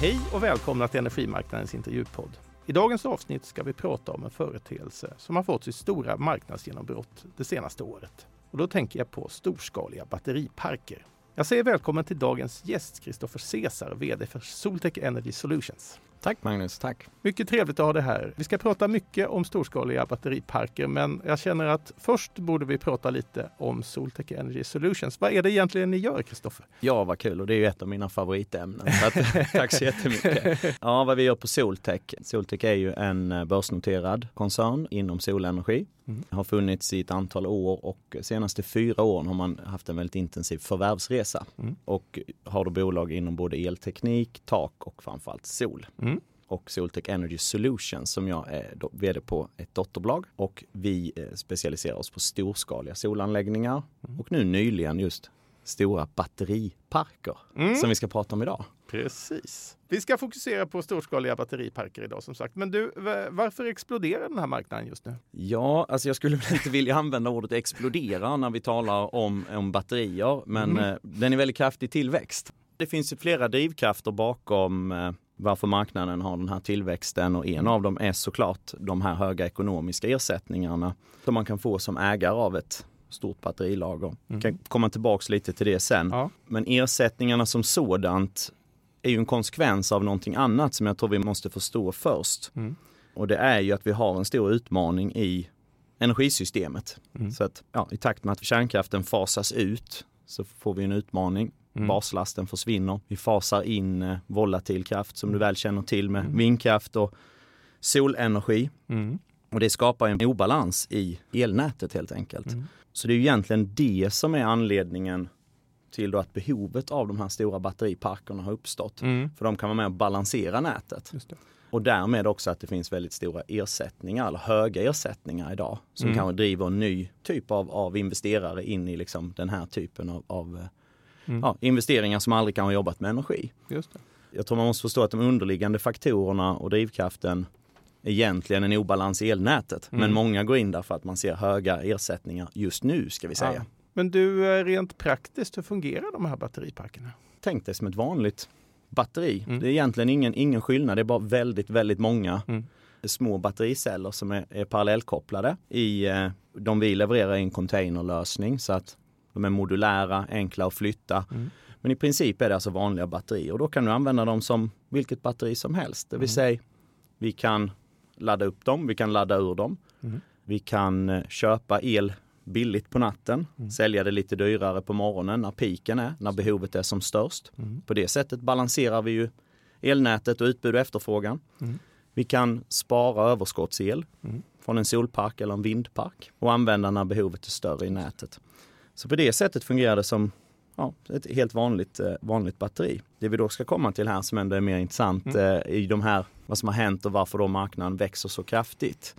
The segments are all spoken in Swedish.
Hej och välkomna till Energimarknadens intervjupodd. I dagens avsnitt ska vi prata om en företeelse som har fått sitt stora marknadsgenombrott det senaste året. Och då tänker jag på storskaliga batteriparker. Jag säger välkommen till dagens gäst Kristoffer Cesar, VD för Soltech Energy Solutions. Tack Magnus, tack. Mycket trevligt att ha dig här. Vi ska prata mycket om storskaliga batteriparker, men jag känner att först borde vi prata lite om Soltech Energy Solutions. Vad är det egentligen ni gör, Kristoffer? Ja, vad kul och det är ju ett av mina favoritämnen. Så att, tack så jättemycket. Ja, vad vi gör på Soltech. Soltech är ju en eh, börsnoterad koncern inom solenergi. Mm. Har funnits i ett antal år och senaste fyra åren har man haft en väldigt intensiv förvärvsresa mm. och har då bolag inom både elteknik, tak och framförallt sol. Mm och Soltech Energy Solutions som jag är vd på ett dotterbolag och vi eh, specialiserar oss på storskaliga solanläggningar mm. och nu nyligen just stora batteriparker mm. som vi ska prata om idag. Precis. Vi ska fokusera på storskaliga batteriparker idag som sagt. Men du, varför exploderar den här marknaden just nu? Ja, alltså jag skulle inte vilja använda ordet explodera när vi talar om, om batterier, men mm. eh, den är väldigt kraftig tillväxt. Det finns flera drivkrafter bakom eh, varför marknaden har den här tillväxten och en av dem är såklart de här höga ekonomiska ersättningarna som man kan få som ägare av ett stort batterilager. Mm. kan komma tillbaks lite till det sen. Ja. Men ersättningarna som sådant är ju en konsekvens av någonting annat som jag tror vi måste förstå först. Mm. Och det är ju att vi har en stor utmaning i energisystemet. Mm. Så att ja, i takt med att kärnkraften fasas ut så får vi en utmaning. Mm. Baslasten försvinner. Vi fasar in eh, volatil kraft som du väl känner till med mm. vindkraft och solenergi. Mm. Och det skapar en obalans i elnätet helt enkelt. Mm. Så det är egentligen det som är anledningen till då att behovet av de här stora batteriparkerna har uppstått. Mm. För de kan vara med och balansera nätet. Och därmed också att det finns väldigt stora ersättningar, eller höga ersättningar idag, som mm. kanske driver en ny typ av, av investerare in i liksom den här typen av, av eh, mm. ja, investeringar som aldrig kan ha jobbat med energi. Just det. Jag tror man måste förstå att de underliggande faktorerna och drivkraften egentligen en obalans i elnätet. Mm. Men många går in där för att man ser höga ersättningar just nu ska vi säga. Ja. Men du, eh, rent praktiskt, hur fungerar de här batteriparkerna? Tänk dig som ett vanligt batteri. Mm. Det är egentligen ingen, ingen skillnad, det är bara väldigt, väldigt många mm. små battericeller som är, är parallellkopplade i eh, de vi levererar i en containerlösning så att de är modulära, enkla att flytta. Mm. Men i princip är det alltså vanliga batterier och då kan du använda dem som vilket batteri som helst. Det vill mm. säga, vi kan ladda upp dem, vi kan ladda ur dem. Mm. Vi kan eh, köpa el billigt på natten, mm. sälja det lite dyrare på morgonen när piken är, när behovet är som störst. Mm. På det sättet balanserar vi ju elnätet och utbud och efterfrågan. Mm. Vi kan spara överskottsel mm. från en solpark eller en vindpark och använda när behovet är större i nätet. Så på det sättet fungerar det som ja, ett helt vanligt, eh, vanligt batteri. Det vi då ska komma till här som ändå är mer intressant mm. eh, i de här, vad som har hänt och varför då marknaden växer så kraftigt.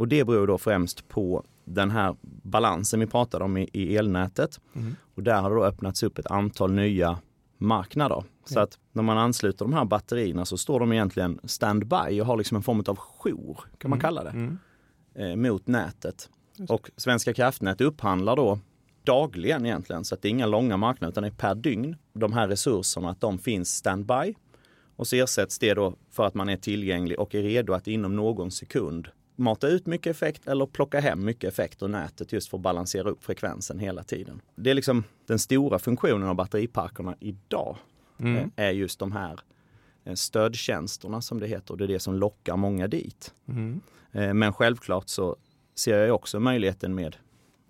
Och det beror då främst på den här balansen vi pratade om i, i elnätet. Mm. Och där har det då öppnats upp ett antal nya marknader. Så att när man ansluter de här batterierna så står de egentligen standby och har liksom en form av jour, kan man mm. kalla det, mm. eh, mot nätet. Och Svenska kraftnät upphandlar då dagligen egentligen, så att det är inga långa marknader utan det är per dygn. De här resurserna, att de finns standby. Och så ersätts det då för att man är tillgänglig och är redo att inom någon sekund mata ut mycket effekt eller plocka hem mycket effekt ur nätet just för att balansera upp frekvensen hela tiden. Det är liksom den stora funktionen av batteriparkerna idag mm. Eh, är just de här eh, stödtjänsterna som det heter det är det som lockar många dit. Mm. Eh, men självklart så ser jag också möjligheten med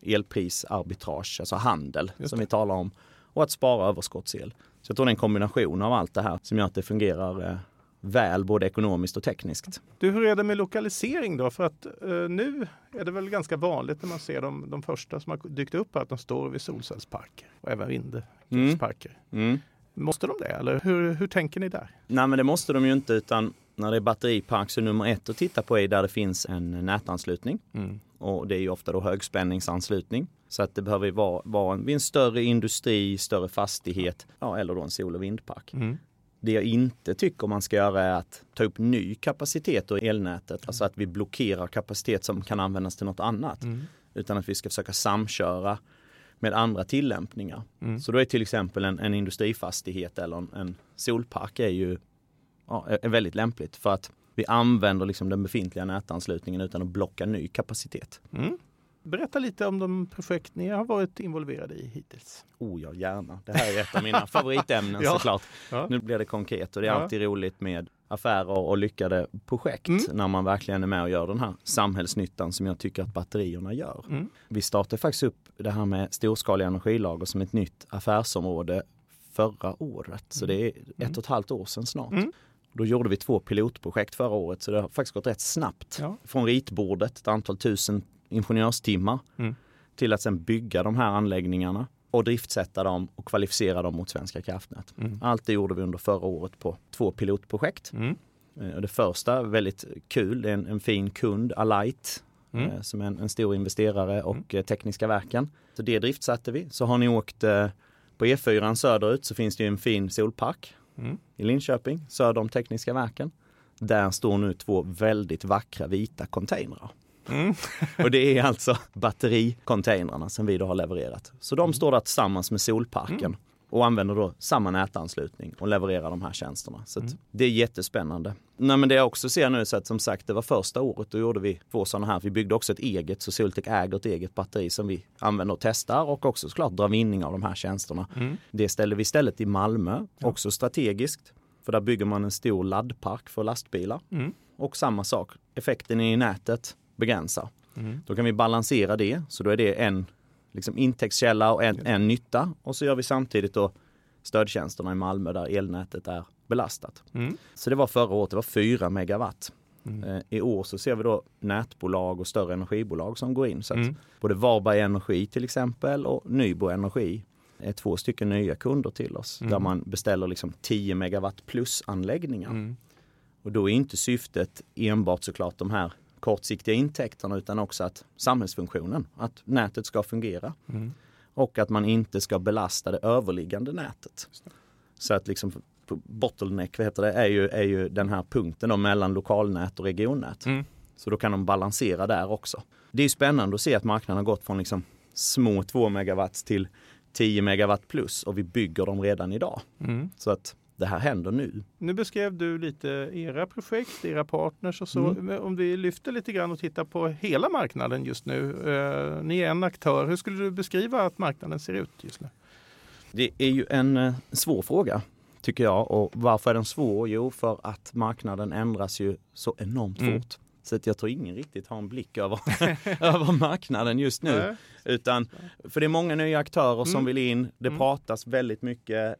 elprisarbitrage, alltså handel som vi talar om och att spara överskottsel. Så jag tror det är en kombination av allt det här som gör att det fungerar väl både ekonomiskt och tekniskt. Du, hur är det med lokalisering då? För att eh, nu är det väl ganska vanligt när man ser de, de första som har dykt upp att de står vid solcellsparker och även vindkraftsparker. Mm. Mm. Måste de det eller hur, hur tänker ni där? Nej men det måste de ju inte utan när det är batteripark så nummer ett att titta på är där det finns en nätanslutning. Mm. Och det är ju ofta då högspänningsanslutning. Så att det behöver vara, vara en, en större industri, större fastighet ja, eller då en sol och vindpark. Mm. Det jag inte tycker man ska göra är att ta upp ny kapacitet ur elnätet, alltså att vi blockerar kapacitet som kan användas till något annat. Mm. Utan att vi ska försöka samköra med andra tillämpningar. Mm. Så då är till exempel en, en industrifastighet eller en, en solpark är ju ja, är väldigt lämpligt för att vi använder liksom den befintliga nätanslutningen utan att blocka ny kapacitet. Mm. Berätta lite om de projekt ni har varit involverade i hittills. Oh ja, gärna. Det här är ett av mina favoritämnen ja. såklart. Ja. Nu blir det konkret och det är ja. alltid roligt med affärer och lyckade projekt mm. när man verkligen är med och gör den här samhällsnyttan som jag tycker att batterierna gör. Mm. Vi startade faktiskt upp det här med storskaliga energilager som ett nytt affärsområde förra året. Så det är mm. ett och ett halvt år sedan snart. Mm. Då gjorde vi två pilotprojekt förra året så det har faktiskt gått rätt snabbt. Ja. Från ritbordet, ett antal tusen ingenjörstimmar mm. till att sen bygga de här anläggningarna och driftsätta dem och kvalificera dem mot Svenska kraftnät. Mm. Allt det gjorde vi under förra året på två pilotprojekt. Mm. Eh, det första, väldigt kul, det är en, en fin kund, Alight, mm. Eh, som är en, en, stor investerare och mm. Tekniska verken. Så det driftsatte vi. Så har ni åkt på E4 söderut så finns det en fin solpark mm. i Linköping, söder om Tekniska verken. Där står nu två väldigt vackra vita containrar. Mm. och det är alltså battericontainrarna som vi då har levererat. Så de står där tillsammans med solparken mm. och använder då samma nätanslutning och levererar de här tjänsterna. Så mm. det är jättespännande. Nej, men det jag också ser nu så att som sagt det var första året, då gjorde vi två sådana här. Vi byggde också ett eget, så Soltech äger ett eget batteri som vi använder och testar och också såklart drar vinning av de här tjänsterna. Mm. Det ställer vi istället i Malmö, ja. också strategiskt. För där bygger man en stor laddpark för lastbilar. Mm. Och samma sak, effekten i nätet begränsar. Mm. Då kan vi balansera det, så då är det en liksom, intäktskälla och en, en nytta. Och så gör vi samtidigt då stödtjänsterna i Malmö där elnätet är belastat. Mm. Så det var förra året, det var 4 megawatt. Mm. Eh, I år så ser vi då nätbolag och större energibolag som går in. Så mm. Både Varberg Energi till exempel och Nybro Energi är två stycken nya kunder till oss mm. där man beställer liksom 10 megawatt plus anläggningar. Mm. Och då är inte syftet enbart såklart de här kortsiktiga intäkterna utan också att samhällsfunktionen, att nätet ska fungera. Mm. Och att man inte ska belasta det överliggande nätet. Så att liksom bottleneck, vad heter det, är ju, är ju den här punkten då mellan lokalnät och regionnät. Mm. Så då kan de balansera där också. Det är spännande att se att marknaden har gått från liksom små 2 megawatt till 10 megawatt plus och vi bygger dem redan idag. Mm. Så att det här händer nu. Nu beskrev du lite era projekt, era partners och så. Mm. Om vi lyfter lite grann och tittar på hela marknaden just nu. Eh, ni är en aktör. Hur skulle du beskriva att marknaden ser ut just nu? Det är ju en eh, svår fråga tycker jag. Och varför är den svår? Jo, för att marknaden ändras ju så enormt mm. fort. Så att jag tror ingen riktigt har en blick över, över marknaden just nu. Utan, för det är många nya aktörer mm. som vill in. Det mm. pratas väldigt mycket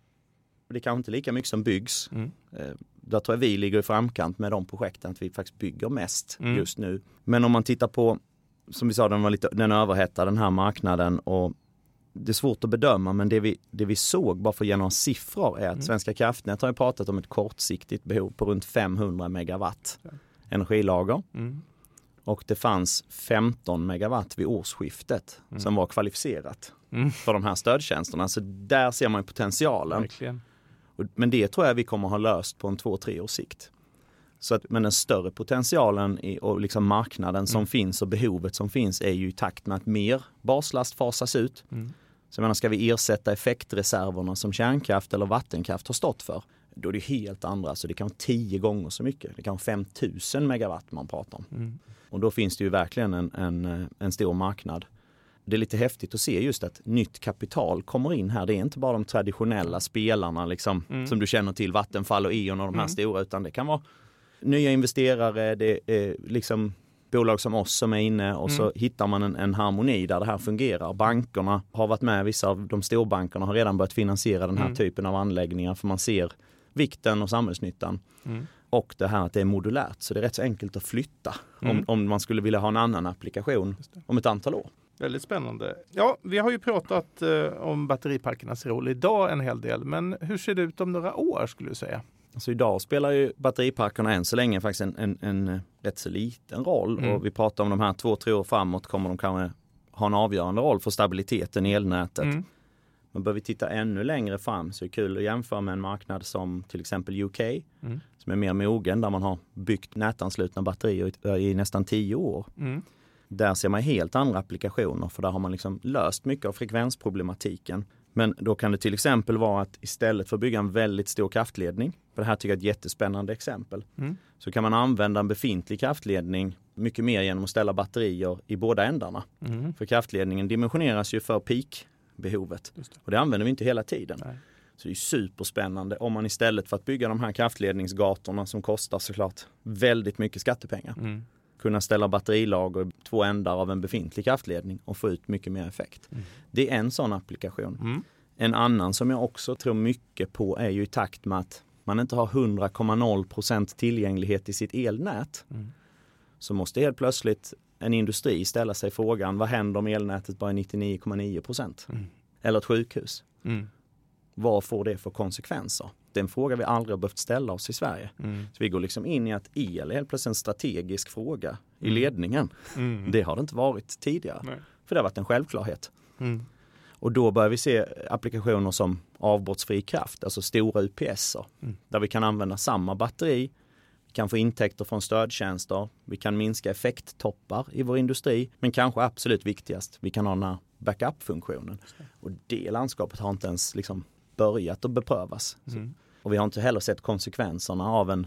det kanske inte lika mycket som byggs. Mm. Eh, där tror jag vi ligger i framkant med de projekten, att vi faktiskt bygger mest mm. just nu. Men om man tittar på, som vi sa, den var lite, den överhettade den här marknaden och det är svårt att bedöma men det vi, det vi såg, bara för att ge några siffror, är att mm. Svenska kraftnät har pratat om ett kortsiktigt behov på runt 500 megawatt ja. energilager. Mm. Och det fanns 15 megawatt vid årsskiftet mm. som var kvalificerat mm. för de här stödtjänsterna. Så där ser man potentialen. Verkligen. Men det tror jag vi kommer ha löst på en två, tre års sikt. Så att, men den större potentialen i, och liksom marknaden som mm. finns och behovet som finns är ju i takt med att mer baslast fasas ut. Mm. Så jag menar, ska vi ersätta effektreserverna som kärnkraft eller vattenkraft har stått för, då är det helt andra, så det kan vara tio gånger så mycket. Det kan vara 5000 megawatt man pratar om. Mm. Och då finns det ju verkligen en, en, en stor marknad det är lite häftigt att se just att nytt kapital kommer in här. Det är inte bara de traditionella spelarna liksom, mm. som du känner till, Vattenfall och E.ON och de här mm. stora, utan det kan vara nya investerare, det är liksom bolag som oss som är inne och mm. så hittar man en, en, harmoni där det här fungerar. Bankerna har varit med, vissa av de storbankerna har redan börjat finansiera den här mm. typen av anläggningar för man ser vikten och samhällsnyttan. Mm. Och det här att det är modulärt, så det är rätt så enkelt att flytta om, mm. om man skulle vilja ha en annan applikation om ett antal år. Väldigt spännande. Ja, vi har ju pratat eh, om batteriparkernas roll idag en hel del, men hur ser det ut om några år skulle du säga? Alltså idag spelar ju batteriparkerna än så länge faktiskt en, en, en eh, rätt så liten roll mm. och vi pratar om de här två, tre år framåt kommer de kanske ha en avgörande roll för stabiliteten i elnätet. Mm. Men bör vi titta ännu längre fram så är det kul att jämföra med en marknad som till exempel UK mm. som är mer mogen där man har byggt nätanslutna batterier i, i nästan tio år. Mm. Där ser man helt andra applikationer för där har man liksom löst mycket av frekvensproblematiken. Men då kan det till exempel vara att istället för att bygga en väldigt stor kraftledning, för det här tycker jag är ett jättespännande exempel, mm. så kan man använda en befintlig kraftledning mycket mer genom att ställa batterier i båda ändarna. Mm. För kraftledningen dimensioneras ju för peakbehovet och det använder vi inte hela tiden. Nej. Så det är superspännande om man istället för att bygga de här kraftledningsgatorna som kostar såklart väldigt mycket skattepengar mm. Kunna ställa batterilager i två ändar av en befintlig kraftledning och få ut mycket mer effekt. Mm. Det är en sån applikation. Mm. En annan som jag också tror mycket på är ju i takt med att man inte har 100,0% tillgänglighet i sitt elnät. Mm. Så måste helt plötsligt en industri ställa sig frågan vad händer om elnätet bara är 99,9 mm. Eller ett sjukhus. Mm. Vad får det för konsekvenser? Det är en fråga vi aldrig har behövt ställa oss i Sverige. Mm. Så vi går liksom in i att el är helt plötsligt en strategisk fråga i mm. ledningen. Mm. Det har det inte varit tidigare. Nej. För det har varit en självklarhet. Mm. Och då börjar vi se applikationer som avbrottsfri kraft, alltså stora UPS. Mm. Där vi kan använda samma batteri, vi kan få intäkter från stödtjänster, vi kan minska effekttoppar i vår industri, men kanske absolut viktigast, vi kan ha den här backup-funktionen. Och det landskapet har inte ens liksom börjat att beprövas. Mm. Och vi har inte heller sett konsekvenserna av en,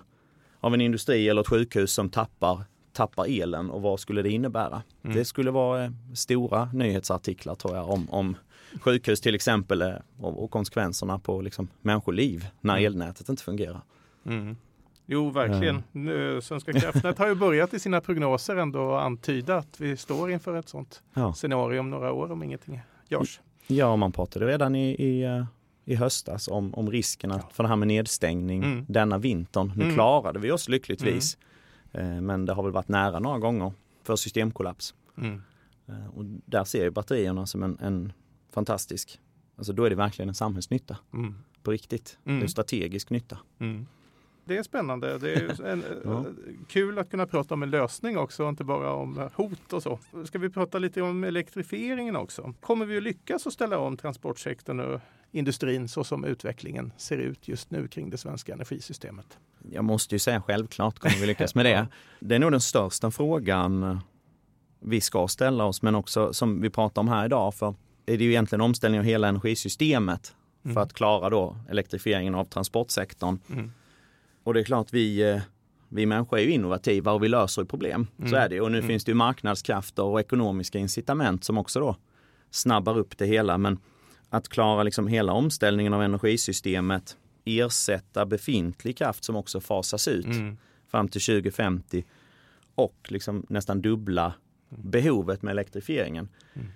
av en industri eller ett sjukhus som tappar, tappar elen och vad skulle det innebära? Mm. Det skulle vara eh, stora nyhetsartiklar tror jag om, om sjukhus till exempel eh, och, och konsekvenserna på liksom människoliv när mm. elnätet inte fungerar. Mm. Jo, verkligen. Mm. Svenska kraftnät har ju börjat i sina prognoser ändå antyda att vi står inför ett sånt ja. scenario om några år om ingenting görs. Ja, man pratade redan i, i i höstas om, om riskerna ja. för det här med nedstängning mm. denna vintern. Nu mm. klarade vi oss lyckligtvis. Mm. Eh, men det har väl varit nära några gånger för systemkollaps. Mm. Eh, och där ser jag batterierna som en, en, fantastisk, alltså då är det verkligen en samhällsnytta. Mm. På riktigt. Det är mm. strategisk nytta. Det är spännande. Det är en, ja. kul att kunna prata om en lösning också, inte bara om hot och så. Ska vi prata lite om elektrifieringen också? Kommer vi att lyckas att ställa om transportsektorn och industrin så som utvecklingen ser ut just nu kring det svenska energisystemet? Jag måste ju säga självklart kommer vi lyckas med det. Det är nog den största frågan vi ska ställa oss, men också som vi pratar om här idag, för är det ju egentligen omställning av hela energisystemet mm. för att klara då elektrifieringen av transportsektorn. Mm. Och det är klart vi eh, vi människor är ju innovativa och vi löser problem. Mm. Så är det. Och nu mm. finns det ju marknadskrafter och ekonomiska incitament som också då snabbar upp det hela. Men att klara liksom hela omställningen av energisystemet, ersätta befintlig kraft som också fasas ut mm. fram till 2050 och liksom nästan dubbla behovet med elektrifieringen. Mm.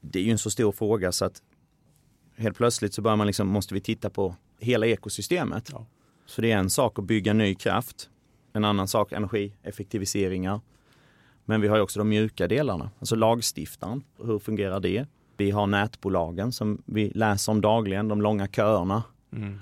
Det är ju en så stor fråga så att helt plötsligt så bör man liksom, måste vi titta på hela ekosystemet. Ja. Så det är en sak att bygga ny kraft, en annan sak energieffektiviseringar. Men vi har också de mjuka delarna, alltså lagstiftaren. Hur fungerar det? Vi har nätbolagen som vi läser om dagligen, de långa köerna. Mm.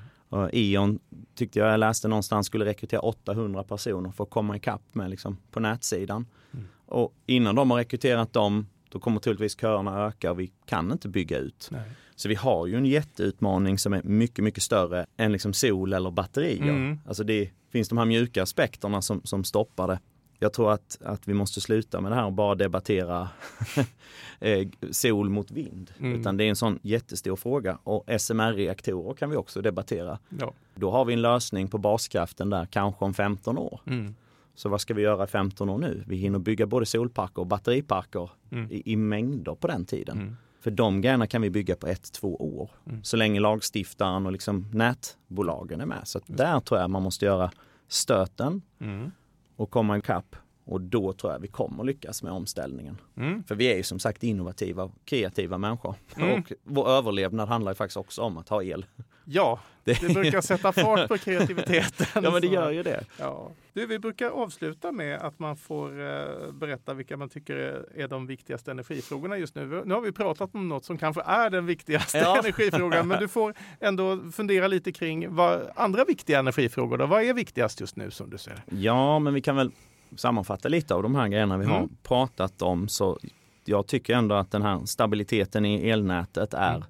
E.ON tyckte jag, jag läste någonstans skulle rekrytera 800 personer för att komma ikapp med liksom, på nätsidan. Mm. Och innan de har rekryterat dem, då kommer troligtvis köerna öka och vi kan inte bygga ut. Nej. Så vi har ju en jätteutmaning som är mycket, mycket större än liksom sol eller batterier. Mm. Alltså det finns de här mjuka aspekterna som, som stoppar det. Jag tror att, att vi måste sluta med det här och bara debattera eh, sol mot vind. Mm. Utan det är en sån jättestor fråga. Och SMR-reaktorer kan vi också debattera. Ja. Då har vi en lösning på baskraften där kanske om 15 år. Mm. Så vad ska vi göra 15 år nu? Vi hinner bygga både solparker och batteriparker mm. i, i, mängder på den tiden. Mm. För de grejerna kan vi bygga på ett, två år. Mm. Så länge lagstiftaren och liksom nätbolagen är med. Så där tror jag man måste göra stöten mm och komma ikapp. Och då tror jag vi kommer lyckas med omställningen. Mm. För vi är ju som sagt innovativa kreativa människor. Mm. Och vår överlevnad handlar ju faktiskt också om att ha el. Ja, det, det brukar sätta fart på kreativiteten. ja, men det gör ju det. Ja. Du, vi brukar avsluta med att man får uh, berätta vilka man tycker är, är, de viktigaste energifrågorna just nu. Nu har vi pratat om något som kanske är den viktigaste ja. energifrågan, men du får ändå fundera lite kring vad andra viktiga energifrågor då? Vad är viktigast just nu som du ser Ja, men vi kan väl sammanfatta lite av de här grejerna vi mm. har pratat om. Så jag tycker ändå att den här stabiliteten i elnätet är mm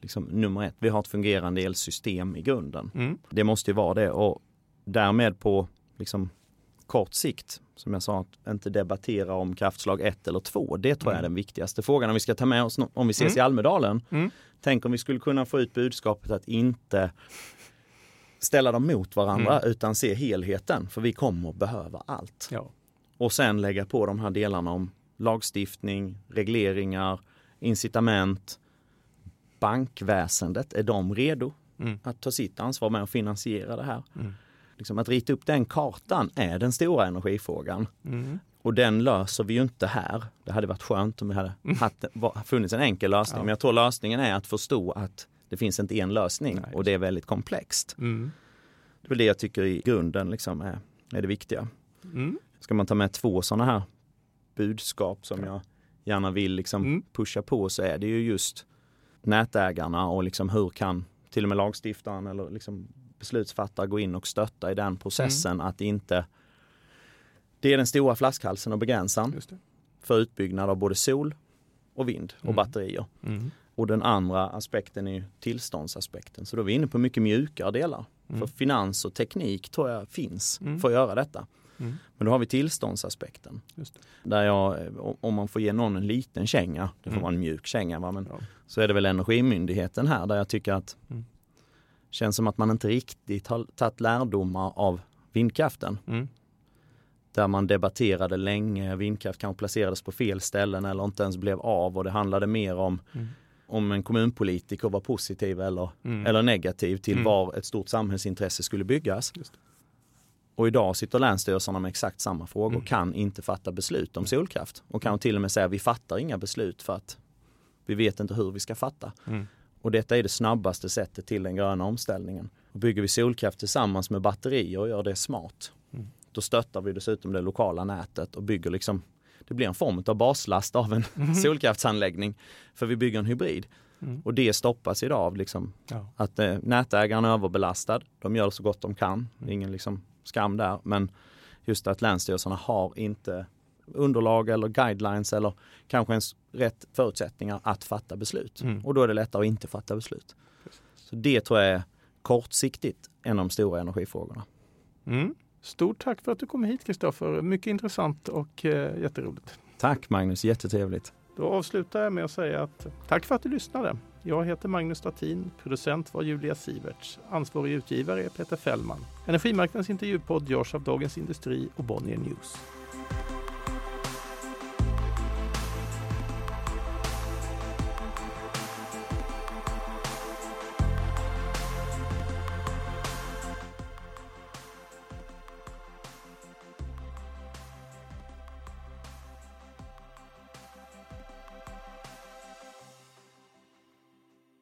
liksom, nummer ett. Vi har ett fungerande elsystem i grunden. Mm. Det måste ju vara det och därmed på liksom, kort sikt som jag sa, att inte debattera om kraftslag 1 eller 2. Det tror jag är den viktigaste frågan om vi ska ta med oss om vi ses i Almedalen. Tänk om vi skulle kunna få ut budskapet att inte ställa dem mot varandra mm. utan se helheten för vi kommer behöva allt. Ja. Och sen lägga på de här delarna om lagstiftning, regleringar, incitament. Bankväsendet, är de redo mm. att ta sitt ansvar med att finansiera det här? Mm. Liksom att rita upp den kartan är den stora energifrågan. Mm. Och den löser vi ju inte här. Det hade varit skönt om det hade mm. haft, funnits en enkel lösning. Ja. Men jag tror lösningen är att förstå att det finns inte en lösning Nej, och det är väldigt komplext. Mm. Det är väl det jag tycker i grunden liksom är, är det viktiga. Mm. Ska man ta med två sådana här budskap som jag gärna vill liksom mm. pusha på så är det ju just nätägarna och liksom hur kan till och med lagstiftaren eller liksom beslutsfattare gå in och stötta i den processen mm. att inte det är den stora flaskhalsen och begränsaren för utbyggnad av både sol och vind och mm. batterier. Och den andra aspekten är tillståndsaspekten. Så då är vi inne på mycket mjukare delar. Mm. För finans och teknik tror jag finns mm. för att göra detta. Mm. Men då har vi tillståndsaspekten. Där jag, om man får ge någon en liten känga, det får mm. vara en mjuk känga, va? men ja. så är det väl Energimyndigheten här där jag tycker att mm. känns som att man inte riktigt har tagit lärdomar av vindkraften. Mm. Där man debatterade länge, vindkraft kanske placerades på fel ställen eller inte ens blev av och det handlade mer om mm om en kommunpolitiker var positiv eller, mm. eller negativ till mm. var ett stort samhällsintresse skulle byggas. Och idag sitter länsstyrelserna med exakt samma frågor och mm. kan inte fatta beslut om solkraft. Och kan till och med säga vi fattar inga beslut för att vi vet inte hur vi ska fatta. Mm. Och detta är det snabbaste sättet till den gröna omställningen. Och bygger vi solkraft tillsammans med batterier och gör det smart, mm. då stöttar vi dessutom det lokala nätet och bygger liksom det blir en form av baslast av en mm. solkraftsanläggning. För vi bygger en hybrid. Mm. Och det stoppas idag av liksom, ja. att eh, nätägaren är överbelastad. De gör så gott de kan. Det är ingen liksom, skam där. Men just att länsstyrelserna har inte underlag eller guidelines eller kanske ens rätt förutsättningar att fatta beslut. Mm. Och då är det lättare att inte fatta beslut. Så det tror jag är kortsiktigt en av de stora energifrågorna. Mm. Stort tack för att du kom hit Kristoffer. Mycket intressant och eh, jätteroligt. Tack Magnus, jättetrevligt. Då avslutar jag med att säga att tack för att du lyssnade. Jag heter Magnus Statin, producent var Julia Siverts, ansvarig utgivare är Peter Fällman. Energimarknadens intervjupodd görs av Dagens Industri och Bonnier News.